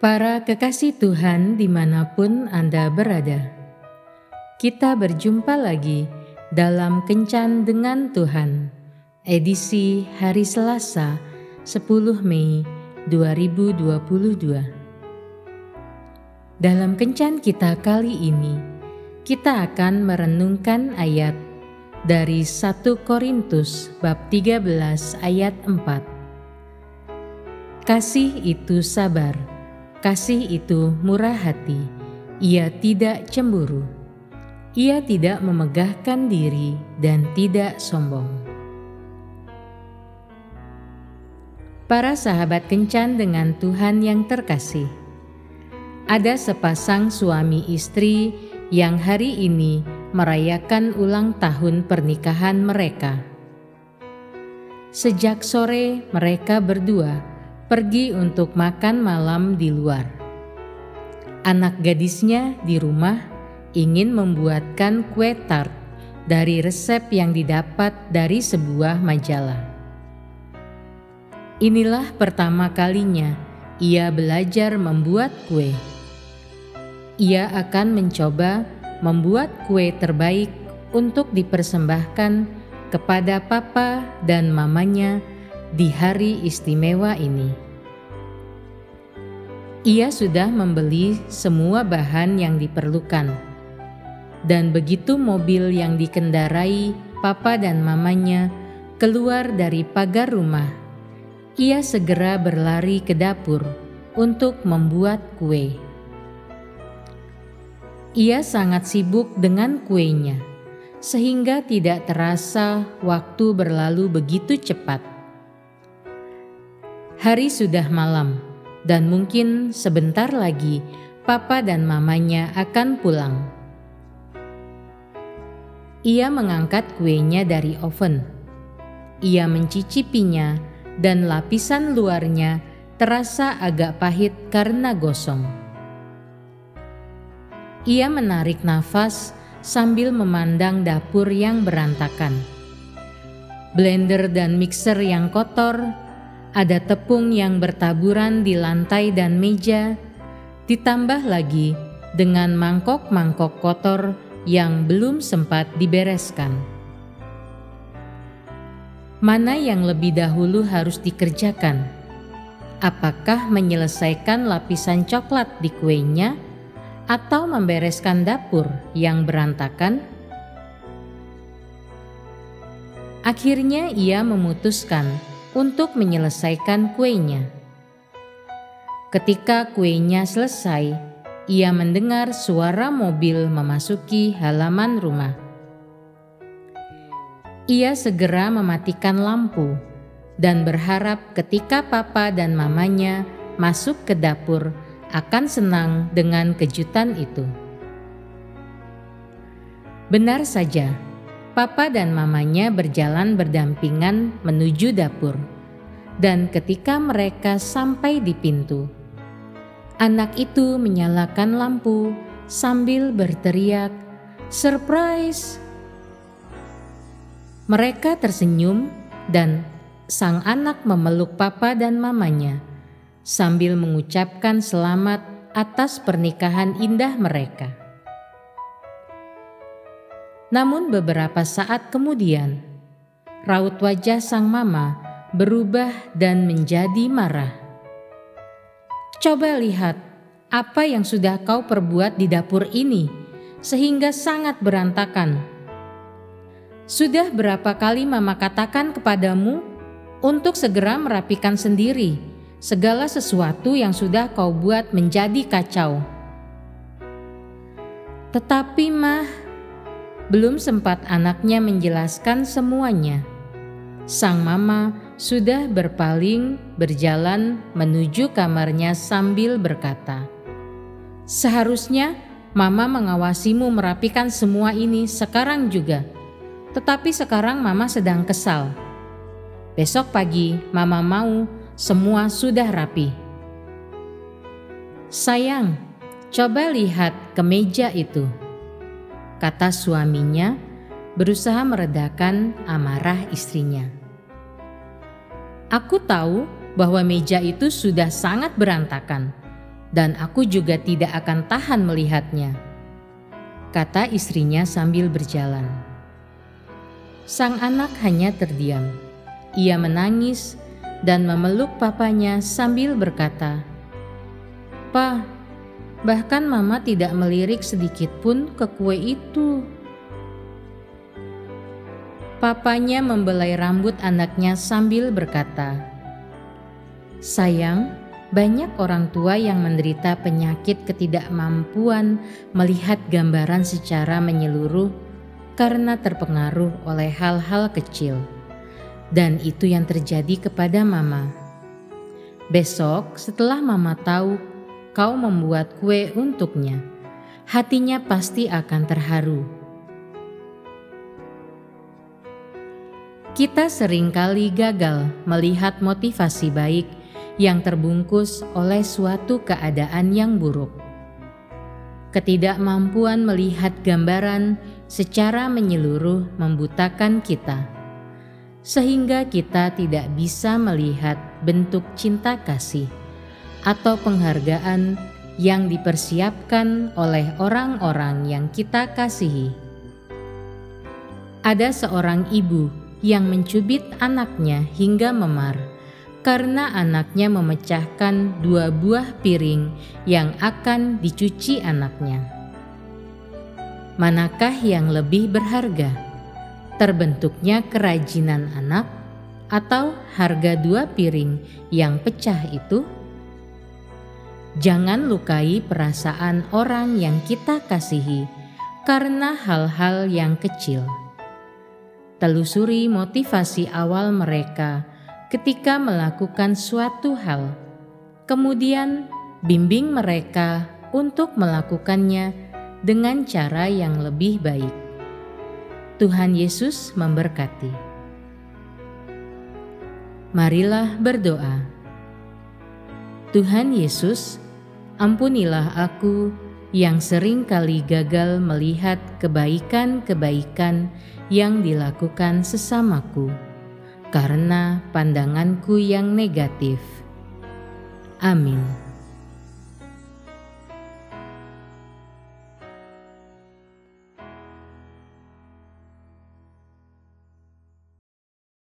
Para kekasih Tuhan di mana pun Anda berada, kita berjumpa lagi dalam Kencan dengan Tuhan, edisi hari Selasa 10 Mei 2022. Dalam Kencan kita kali ini, kita akan merenungkan ayat dari 1 Korintus bab 13 ayat 4. Kasih itu sabar Kasih itu murah hati, ia tidak cemburu, ia tidak memegahkan diri dan tidak sombong. Para sahabat kencan dengan Tuhan yang terkasih, ada sepasang suami istri yang hari ini merayakan ulang tahun pernikahan mereka. Sejak sore, mereka berdua pergi untuk makan malam di luar. Anak gadisnya di rumah ingin membuatkan kue tart dari resep yang didapat dari sebuah majalah. Inilah pertama kalinya ia belajar membuat kue. Ia akan mencoba membuat kue terbaik untuk dipersembahkan kepada papa dan mamanya di hari istimewa ini. Ia sudah membeli semua bahan yang diperlukan, dan begitu mobil yang dikendarai papa dan mamanya keluar dari pagar rumah, ia segera berlari ke dapur untuk membuat kue. Ia sangat sibuk dengan kuenya, sehingga tidak terasa waktu berlalu begitu cepat. Hari sudah malam, dan mungkin sebentar lagi papa dan mamanya akan pulang. Ia mengangkat kuenya dari oven. Ia mencicipinya, dan lapisan luarnya terasa agak pahit karena gosong. Ia menarik nafas sambil memandang dapur yang berantakan. Blender dan mixer yang kotor ada tepung yang bertaburan di lantai dan meja, ditambah lagi dengan mangkok-mangkok kotor yang belum sempat dibereskan. Mana yang lebih dahulu harus dikerjakan? Apakah menyelesaikan lapisan coklat di kuenya atau membereskan dapur yang berantakan? Akhirnya ia memutuskan untuk menyelesaikan kuenya. Ketika kuenya selesai, ia mendengar suara mobil memasuki halaman rumah. Ia segera mematikan lampu dan berharap ketika papa dan mamanya masuk ke dapur akan senang dengan kejutan itu. Benar saja, Papa dan mamanya berjalan berdampingan menuju dapur. Dan ketika mereka sampai di pintu, anak itu menyalakan lampu sambil berteriak, "Surprise!" Mereka tersenyum dan sang anak memeluk papa dan mamanya sambil mengucapkan selamat atas pernikahan indah mereka. Namun beberapa saat kemudian, raut wajah sang mama berubah dan menjadi marah. Coba lihat apa yang sudah kau perbuat di dapur ini, sehingga sangat berantakan. Sudah berapa kali mama katakan kepadamu untuk segera merapikan sendiri segala sesuatu yang sudah kau buat menjadi kacau. Tetapi mah, belum sempat anaknya menjelaskan semuanya. Sang mama sudah berpaling berjalan menuju kamarnya sambil berkata, "Seharusnya mama mengawasimu merapikan semua ini sekarang juga, tetapi sekarang mama sedang kesal. Besok pagi mama mau semua sudah rapi." Sayang, coba lihat ke meja itu kata suaminya, berusaha meredakan amarah istrinya. Aku tahu bahwa meja itu sudah sangat berantakan, dan aku juga tidak akan tahan melihatnya, kata istrinya sambil berjalan. Sang anak hanya terdiam. Ia menangis dan memeluk papanya sambil berkata, "Pa, bahkan Mama tidak melirik sedikit pun ke kue itu." Papanya membelai rambut anaknya sambil berkata, "Sayang, banyak orang tua yang menderita penyakit ketidakmampuan melihat gambaran secara menyeluruh karena terpengaruh oleh hal-hal kecil, dan itu yang terjadi kepada Mama. Besok, setelah Mama tahu kau membuat kue untuknya, hatinya pasti akan terharu." Kita sering kali gagal melihat motivasi baik yang terbungkus oleh suatu keadaan yang buruk. Ketidakmampuan melihat gambaran secara menyeluruh membutakan kita, sehingga kita tidak bisa melihat bentuk cinta kasih atau penghargaan yang dipersiapkan oleh orang-orang yang kita kasihi. Ada seorang ibu yang mencubit anaknya hingga memar karena anaknya memecahkan dua buah piring yang akan dicuci anaknya. Manakah yang lebih berharga? Terbentuknya kerajinan anak atau harga dua piring yang pecah itu? Jangan lukai perasaan orang yang kita kasihi karena hal-hal yang kecil telusuri motivasi awal mereka ketika melakukan suatu hal, kemudian bimbing mereka untuk melakukannya dengan cara yang lebih baik. Tuhan Yesus memberkati. Marilah berdoa. Tuhan Yesus, ampunilah aku yang sering kali gagal melihat kebaikan-kebaikan yang dilakukan sesamaku karena pandanganku yang negatif. Amin.